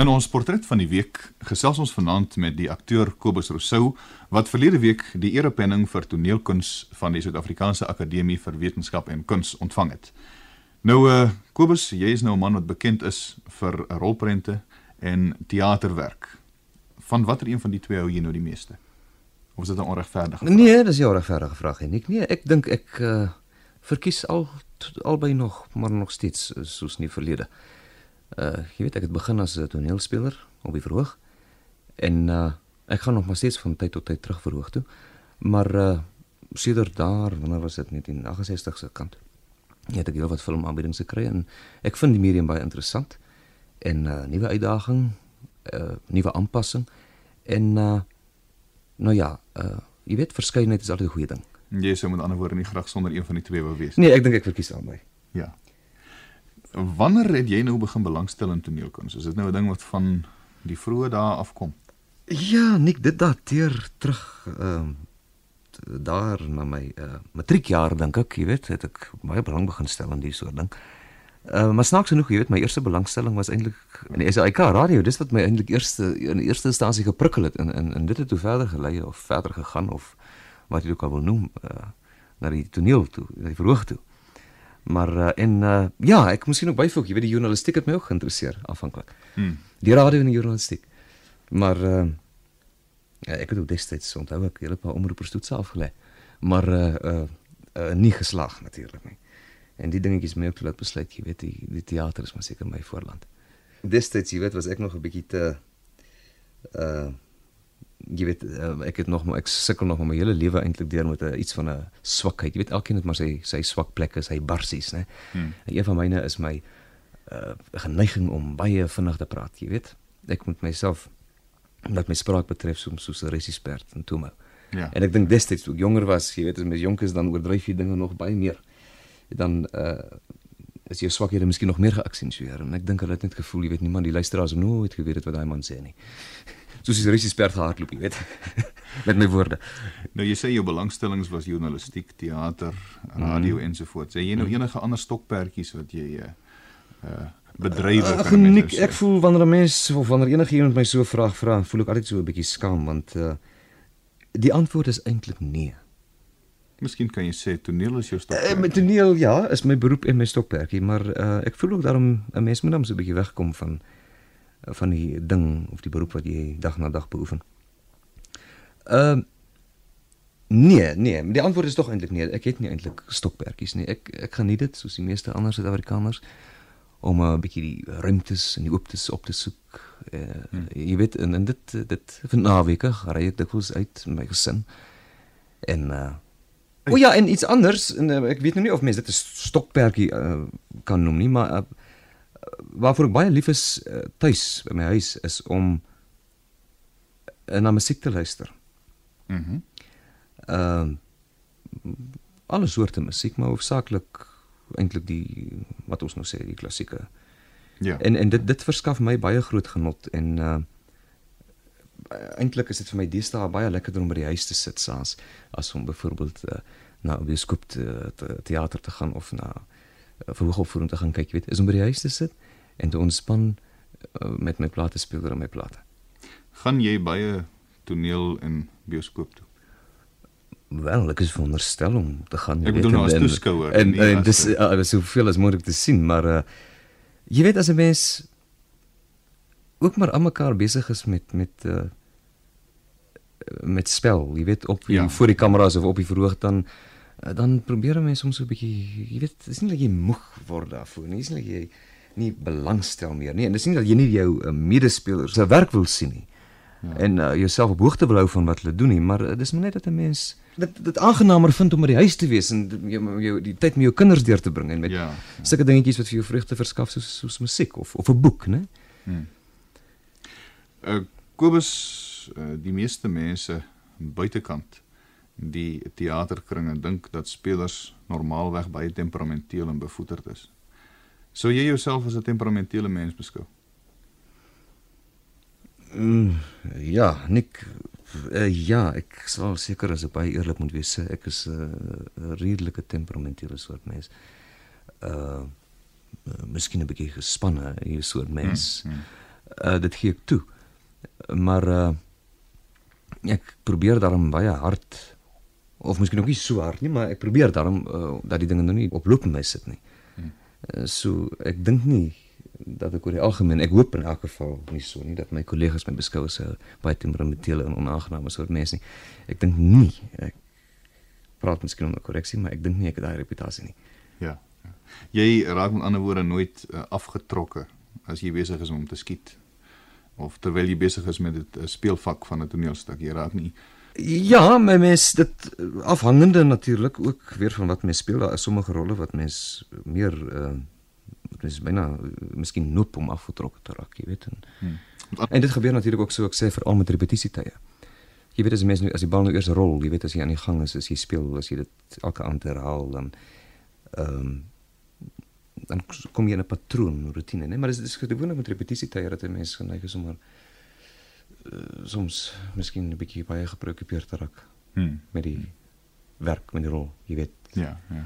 In ons portret van die week gesels ons vanaand met die akteur Kobus Rousseau wat verlede week die erepenning vir toneelkuns van die Suid-Afrikaanse Akademie vir Wetenskap en Kuns ontvang het. Nou uh Kobus, jy is nou 'n man wat bekend is vir rolprente en teaterwerk. Van watter een van die twee hou jy nou die meeste? Of is dit 'n onregverdige vraag? Nee, dis 'n onregverdige vraag en ek nee, ek dink ek uh, verkies al albei nog, maar nog steeds uh, soos nie verlede. Uh jy weet ek het begin as 'n toneelspeler op die verhoog en uh ek gaan nog maar steeds van tyd tot tyd terug verhoog toe. Maar sedert daar, wanneer was dit 1968 se kant. Ek het heel wat filmaanbiedings gekry en ek vind die medium baie interessant en uh nuwe uitdaging, uh nuwe aanpassing en uh nou ja, uh jy weet verskeidenheid is altyd 'n goeie ding. Jy sou met ander woorde nie graag sonder een van die twee wou wees. Nee, ek dink ek verkies albei. Ja. Wanneer het jy nou begin belangstel in toneelkuns? Is dit nou 'n ding wat van die vroeë dae afkom? Ja, nik dit dateer terug ehm uh, daar na my uh, matriekjaar dink ek, jy weet, het ek baie belang begin stel aan die soort ding. Uh, maar snaaks genoeg, jy weet, my eerste belangstelling was eintlik in die SAK radio. Dis wat my eintlik eerste in die eerste instansie geprikkel het en en en dit het toe verder gelei of verder gegaan of wat jy ook al wil noem, uh, na die toneel toe, na die verhoog toe. Maar uh, en uh, ja, ek moes ook byvoeg, jy weet die journalistiek het my ook geïnteresseer afhanklik. Hmm. Die radio en die journalistiek. Maar uh, ja, ek het ook destyds onthou ek hele paar omroepers toetse afgelê. Maar uh, uh, uh, nie geslaag natuurlik nie. En die dingetjies my ook laat besluit, jy weet, die, die teater is maar seker my voorland. Destyds, jy weet, was ek nog 'n bietjie te uh jy weet uh, ek het nog maar ek sukkel nog my hele lewe eintlik deur met 'n uh, iets van 'n swakheid. Jy weet elkeen het maar sy sy swak plekke, sy barsies, né? Hmm. En een van myne is my uh geneiging om baie vinnig te praat, jy weet. Ek moet myself wat my spraak betref soms soos 'n resispert en toe maar. Ja. En ek dink destyds toe ek jonger was, jy weet, as mens jonk is dan oordryf jy dinge nog baie meer. Dan uh is jou swakhede miskien nog meer geaksentueer en ek dink hulle het net gevoel, jy weet, niemand die luisteraars nooit geweet het wat daai man sê nie soos die Russiese perd gehardloop, jy weet. met my woorde. Nou jy sê jou belangstellings was journalistiek, teater, radio mm. ensovoorts. Sê jy nou mm. enige ander stokperdjies wat jy uh bedrywe uh, kan mens nou Ek voel wanneer 'n mens of wanneer enige iemand my so vraag vra, voel ek altyd so 'n bietjie skaam want uh die antwoord is eintlik nee. Miskien kan jy sê toneel is jou stokperdjie. Uh, met toneel ja, is my beroep en my stokperdjie, maar uh ek voel ook daarom 'n mens moet dan so 'n bietjie wegkom van van die ding of die beroep wat jy dag na dag beoefen. Ehm uh, nee, nee, die antwoord is tog eintlik nee. Ek het nie eintlik stokperdjies nie. Ek ek geniet dit soos die meeste ander Suid-Afrikaners om 'n bietjie die ruimtes en die ooptes op te soek. Uh, hmm. Jy weet en, en dit dit van naweke ry ek dikwels uit met my gesin. En uh O ja, en iets anders en uh, ek weet nou nie of mense dit 'n stokperdjie uh, kan noem nie, maar uh, waarvoor ek baie lief is uh, tuis by my huis is om uh, na musiek te luister. Mhm. Mm Ehm uh, alle soorte musiek, maar hoofsaaklik eintlik die wat ons nou sê die klassieke. Ja. En en dit dit verskaf my baie groot genot en uh eintlik is dit vir my deesdae baie lekkerder om by die huis te sit saans as om byvoorbeeld uh, na 'n bioskoop te, te teater te gaan of na verhoogopvoering te gaan kyk, weet, is om by die huis te sit en te ontspan uh, met my plate speler en my plate. Gaan jy baie toneel en bioskoop toe? Wel, ek is veronderstel om te gaan. Ek bedoel nou as toeskouer. En en, en dis uh, is soveel as moontlik te sien, maar uh, jy weet as 'n mens ook maar aan mekaar besig is met met uh, met spel, jy weet op ja. voor die kameras of op die verhoog dan uh, dan probeer mense soms so 'n bietjie, jy weet, dis nie dat jy moeg word daarvoor nie, dis nie dat jy nie belangstel meer nie. En dis nie dat jy nie jou uh, medespelers se werk wil sien nie. Ja. En uh, jouself op hoogte wil hou van wat hulle doen nie, maar uh, dis maar net dat 'n mens dit dit aangenaamer vind om by die huis te wees en jou, jou die tyd met jou kinders deur te bring en met ja, ja. sulke dingetjies wat vir jou vreugde verskaf soos soos musiek of of 'n boek, né? Hmm. Uh Kobus, uh, die meeste mense buitekant die teaterkringe dink dat spelers normaalweg baie temperamenteel en bevoeterd is. Sou jy jouself as 'n temperamentele mens beskou? Mm, ja, nik uh, ja, ek sal seker as ek baie eerlik moet wees, ek is 'n uh, redelike temperamentele soort mens. Uh, uh miskien 'n bietjie gespanne, 'n soort mens. Mm, mm. Uh dit gee ek toe. Maar uh ek probeer daarom baie hard of miskien ook nie so hard nie, maar ek probeer daarom uh, dat die dinge nou nie op loop my sit nie. Hmm. Uh, so ek dink nie dat ek oor die algemeen ek hoop in elk geval nie so nie dat my kollegas my beskou as 'n baie temperamentele en onaangename soort mens nie. Ek dink nie ek praat miskien onder korreksie, maar ek dink nie ek het daai reputasie nie. Ja. ja. Jy raak met ander woorde nooit uh, afgetrokke as jy besig is om te skiet of terwyl jy besig is met 'n speelvak van 'n toneelstuk. Jy raak nie Ja, my mens dit afhangende natuurlik ook weer van wat mens speel. Daar is sommige rolle wat mens meer uh mens byna miskien noop om afgetrokke te raak, jy weet. En, hmm. en dit gebeur natuurlik ook so ek sê veral met repetisietye. Jy weet as mense nou as die bal nou eers rol, jy weet as jy aan die gang is, as jy speel, as jy dit elke aand herhaal dan ehm um, dan kom jy in 'n patroon, rotine, né? Maar dit is gewoonlik met repetisietye dat 'n mens geneig is om maar soms miskien 'n bietjie baie gepreoccupeerd te raak hmm. met die hmm. werk, met die rol, jy weet. Ja, ja.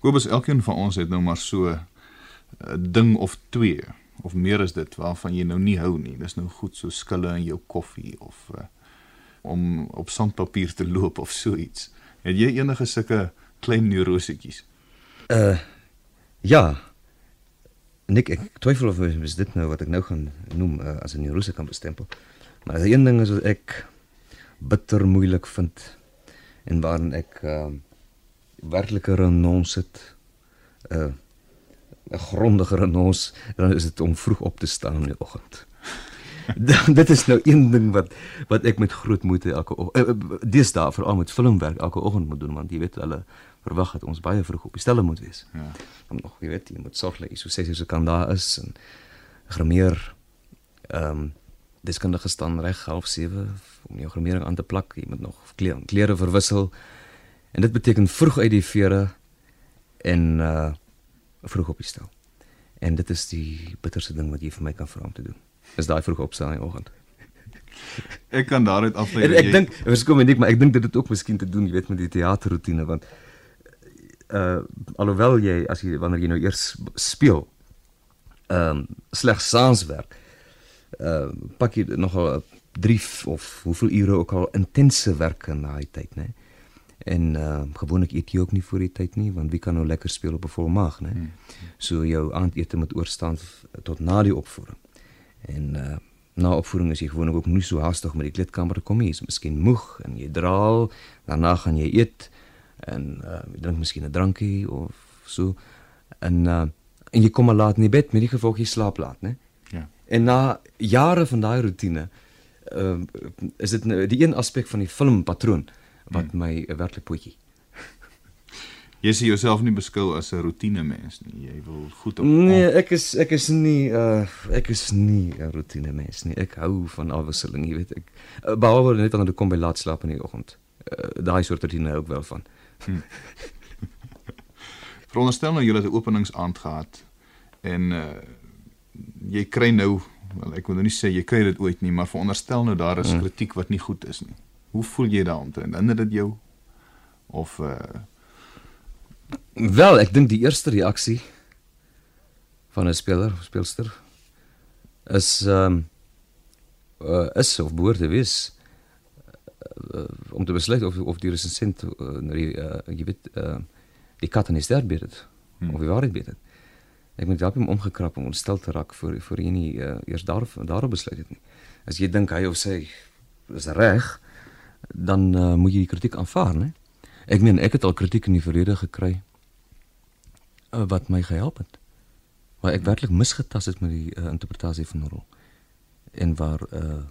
Kobus, elkeen van ons het nou maar so 'n uh, ding of twee of meer as dit waarvan jy nou nie hou nie. Dis nou goed so skille in jou koffie of uh, om op sandpapier te loop of so iets. Het jy enige sulke klein neurosietjies? Uh ja. Nik ek twyfel of is dit nou wat ek nou gaan noem uh, as 'n neurose kan bestempel. Maar die een ding is wat ek bitter moeilik vind en waarin ek uh werklike renons het 'n uh, 'n grondige renons dan is dit om vroeg op te staan in die oggend. dit is nou een ding wat wat ek met groot moeite elke uh, daar veral met filmwerk elke oggend moet doen want jy weet hulle verwag dat ons baie vroeg op die stelle moet wees. Ja. Dan nog jy weet jy moet sorg dat jy so sê jy kan daar is en grameer ehm um, nog gestaan reg half 7 om jou gramering aan te plak jy moet nog klere klere verwissel En dit beteken vroeg uit die vere en uh vroeg op die stel. En dit is die bitterste ding wat jy vir my kan vra om te doen. Is daai vroeg opstaan in die oggend. ek kan daaruit aflei. Ek, ek jy... dink, verskom ek maar ek dink dit het ook miskien te doen, jy weet met die teaterroetine want uh alhoewel jy as jy wanneer jy nou eers speel ehm um, slegs sanswerk uh pak jy nogal 3 of hoeveel ure ook al intense werk in daai tyd, né? En uh gewoonlik eet jy ook nie voor die tyd nie want wie kan nou lekker speel op 'n vol maag, né? Hmm. So jou aandete moet oorstaan tot na die opvoering. En uh na opvoering is jy gewoonlik ook nie so haastig met die kleedkamer te kom nie. Jy is miskien moeg en jy draal, daarna gaan jy eet en uh jy drink miskien 'n drankie of so. En uh en jy kom al laat in die bed met die gevolg jy slaap laat, né? Ja. En na jare van daai rotine, ehm uh, is dit nou die een aspek van die filmpatroon wat hmm. my uh, werklik potjie. Jy sien jouself nie beskou as 'n rotine mens nie. Jy wil goed op Nee, ek is ek is nie uh ek is nie 'n rotine mens nie. Ek hou van afwisseling, jy weet ek. Uh, behalwe net wanneer ek kom by laat slaap in die oggend. Uh, Daai soort rotine hou ek wel van. Hmm. Veronderstel nou jy het 'n openingsaand gehad en uh jy kry nou wel ek wil nou nie sê jy kry dit ooit nie, maar veronderstel nou daar is hmm. kritiek wat nie goed is nie. Hoe voel jy daaroor? Hinder dit jou of uh Wel, ek dink die eerste reaksie van 'n speler of speelster is ehm um, uh, is of behoort te wees uh, om te besluit of of die resensent uh, die uh, jy weet uh, die kat in die ster beter hmm. of die waarheid beter. Ek moet dalk hom omgekrap om ontstel te raak voor voor jy nie uh, eers daar daarop besluit het nie. As jy dink hy of sy is reg, dan uh, moet jy die kritiek aanvaar, né? Ek meen ek het al kritiek in die verlede gekry uh, wat my gehelp het. Waar ek werklik misgetas het met die uh, interpretasie van 'n rol. En waar uh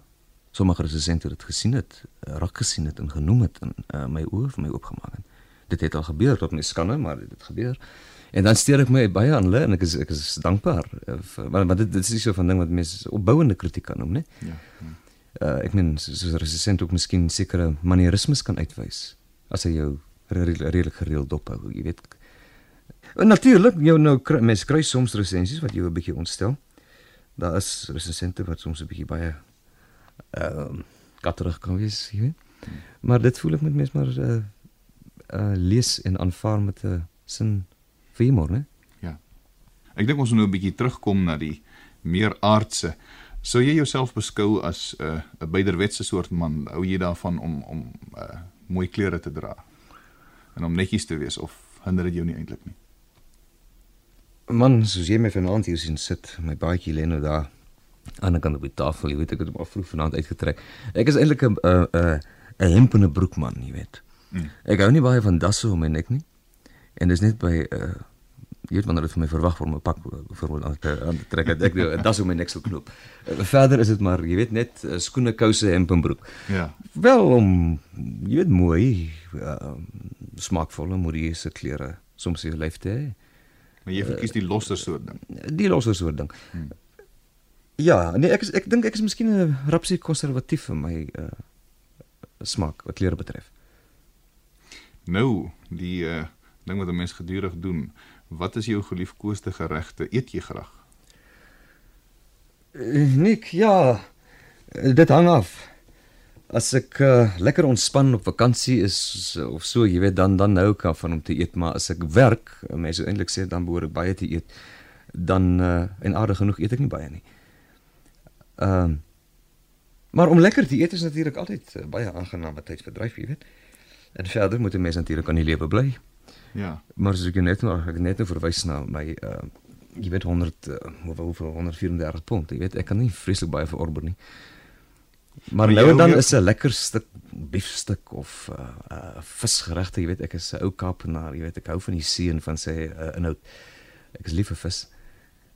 sommige resensente dit gesien het, raak gesien het en genoem het en uh, my oë vir my oopgemaak het. Dit het al gebeur tot my skande, maar dit het gebeur. En dan steur ek my baie aan hulle en ek is ek is dankbaar. Uh, want dit, dit is so 'n ding wat mense opbouende kritiek kan noem, né? Ja. ja uh, ek meen soos 'n resistent ook miskien sekere manierismes kan uitwys as hy jou redelik gereeld dophou, jy weet. Natuurlik, jou nou mense kry soms resensies wat jou 'n bietjie ontstel. Daar is resistente wat soms 'n bietjie baie ehm uh, katterig kan wees, jy weet. Maar dit voel ek met mense maar uh, uh lees en aanvaar met 'n sin vir humor, né? Ja. Ek dink ons moet nou 'n bietjie terugkom na die meer aardse. Sou jy jouself beskou as 'n uh, 'n beiderwetse soort man? Hou jy daarvan om om uh, mooi klere te dra en om netjies te wees of hinder dit jou nie eintlik nie? Man, soos jy my vanaand hier sien sit, my baadjie lê nou daar aan die kant op die tafel, jy weet ek het hom al vroeg vanaand uitgetrek. Ek is eintlik 'n 'n 'n 'n hempene broekman, jy weet. Mm. Ek hou nie baie van dasse om my nek nie. En dis net by uh jy weet wanneer dit vir my verwag word om 'n pak byvoorbeeld aan te aan te trek dat ek nou das om my nek sal knoop. Uh, verder is dit maar jy weet net uh, skoene, kouse, hemp en broek. Ja. Wel om jy weet mooi uh, smaakvolle modieuse klere soms jy lyf te hê. Maar jy verkies die losser soort ding. Die losser soort ding. Hmm. Ja, nee ek is, ek dink ek is miskien 'n rapsie konservatief vir my uh smaak wat klere betref. Nou, die uh ding wat 'n mens gedurig doen, wat is jou geliefkoeste geregte? Eet jy graag? Nik, ja. Dit hang af. As ek uh, lekker ontspan op vakansie is of so, jy weet, dan dan nou kan van om te eet, maar as ek werk, mense eintlik sê dan behoort ek baie te eet, dan uh, en aardig genoeg eet ek nie baie nie. Ehm uh, Maar om lekker te eet is natuurlik altyd uh, baie aangename tydsverdryf, jy weet. En verder moet 'n mens natuurlik aan die lewe bly. Ja. Maar as ek net nou ek net nou verwys na my uh jy weet 100 uh, hoeveel 134 pond, jy weet ek kan nie vreeslik baie verorber nie. Maar, maar nou en dan jou... is 'n lekker stuk biefstuk of 'n uh, uh, visgeregte, jy weet ek is 'n ou Kaapenaar, jy weet ek hou van die see en van sy uh, inhoud. Ek is lief vir vis.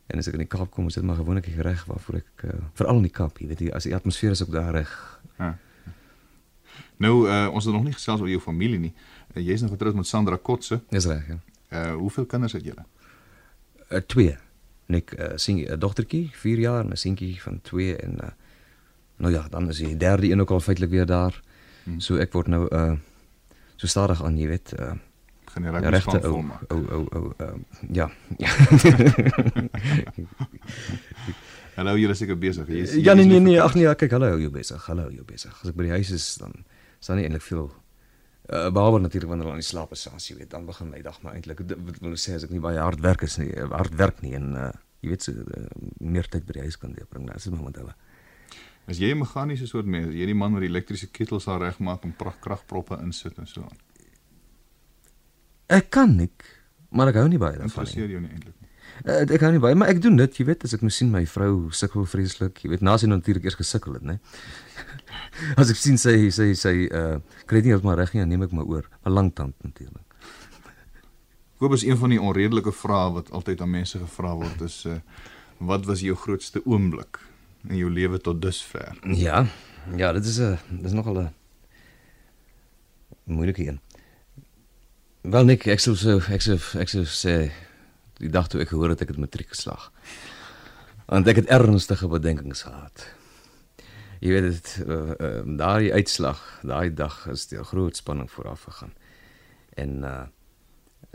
En as ek in die Kaap kom, is dit maar gewoonlik reg waarvoor ek uh, veral in die Kaap, jy weet jy, as die atmosfeer is ook daar reg. Ja. Nou uh, ons het nog nie gesels oor jou familie nie. Uh, Jy's nog getroud met Sandra Kotse. Dis reg, ja. Uh hoeveel kinders het julle? Uh, twee. Nik uh, sien 'n dogtertjie, 4 jaar en 'n seentjie van 2 en uh, nou ja, dan is die derde een ook al feitelik weer daar. Hmm. So ek word nou uh so stadig aan, jy weet, uh gaan die rugby span vol maak. O o o ehm ja. Hallo, julle is seker besig. Jy Ja nee nee nee, ag nee, kyk, hallo, jy besig. Hallo, jy besig. As ek by die huis is dan staan nie eintlik veel uh, behalwe natuurlik wanneer hulle aan die slaap is, as jy weet, dan begin my dag maar eintlik wat wil sê as ek nie baie hard werk is nie, hard werk nie en uh, jy weet so uh, meer tyd by die huis kan deurbring. Dit is maar met hulle. As jy 'n meganiese soort mens, jy die man wat die elektriese ketels daar regmaak en kragproppe insit en so aan. Ek kan nie, maar ek hou nie baie daarvan nie. Interesseer jou nie eintlik nie. Uh, ek hou nie baie, maar ek doen dit, jy weet, as ek nou sien my vrou sukkel vreeslik, jy weet, na sy natuurlik eers gesukkel het, né? as ek sien sy sy sy uh kry nie heeltemal reg nie, dan neem ek my oor, 'n lang tand natuurlik. Kobus, een van die onredelike vrae wat altyd aan mense gevra word is uh wat was jou grootste oomblik in jou lewe tot dusver? Ja. Ja, dit is 'n dis nogal 'n moeilike een. Wel nik, ek sou so ek sou ek sou sê die dag toe ek gehoor het ek het matriek geslaag. Want ek het ernstige bedenkings gehad. Jy weet dit uh, uh, daai uitslag, daai dag is die groot spanning vooraf gegaan. En uh,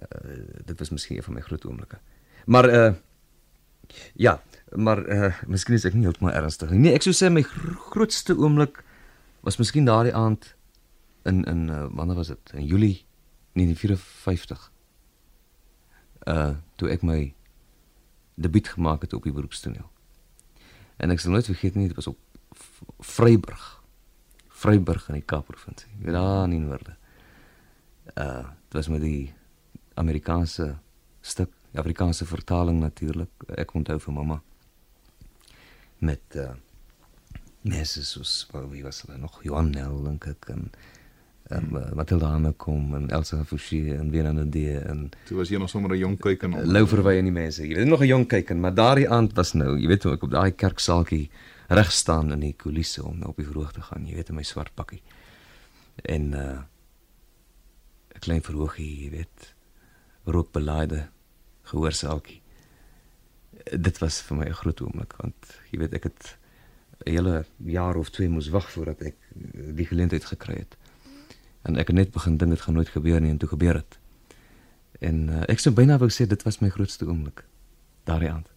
uh dit was miskien een van my groot oomblikke. Maar uh ja, maar uh miskien is ek nie heeltemal ernstig nie. Nee, ek sou sê my grootste oomblik was miskien daardie aand in in uh, wanneer was dit? In Julie 1954. Uh toe ek my debuut gemaak het op die beroepstoneel. En ek sal nooit vergeet nie, dit was op Vryburg. Vryburg in die Kaapprovinsie. Jy weet daar in Noorde. Uh dit was met die Amerikaanse stuk, die Afrikaanse vertaling natuurlik. Ek onthou vir mamma met uh mense soos wie was hulle nog Johan Nel dink ek en en uh, Matilda Hanekom en Elsa Fouché en weer aan die en toe was jy nog sommer 'n jong kuiken op Louverwy en die mense. Jy weet nog 'n jong kuiken maar daardie aand was nou jy weet hoe ek op daai kerksaaltjie reg staan in die kulisse om op die verhoog te gaan jy weet in my swart pakkie. En uh 'n klein verhoogie jy weet rookbelaaide gehoorsaaltjie dit was vir my 'n groot oomblik want jy weet ek het 'n hele jaar of twee moes wag voordat ek die geleentheid gekry het en ek het net begin dink dit gaan nooit gebeur nie en toe gebeur dit. En uh, ek sou byna wou sê dit was my grootste oomblik daardie aand.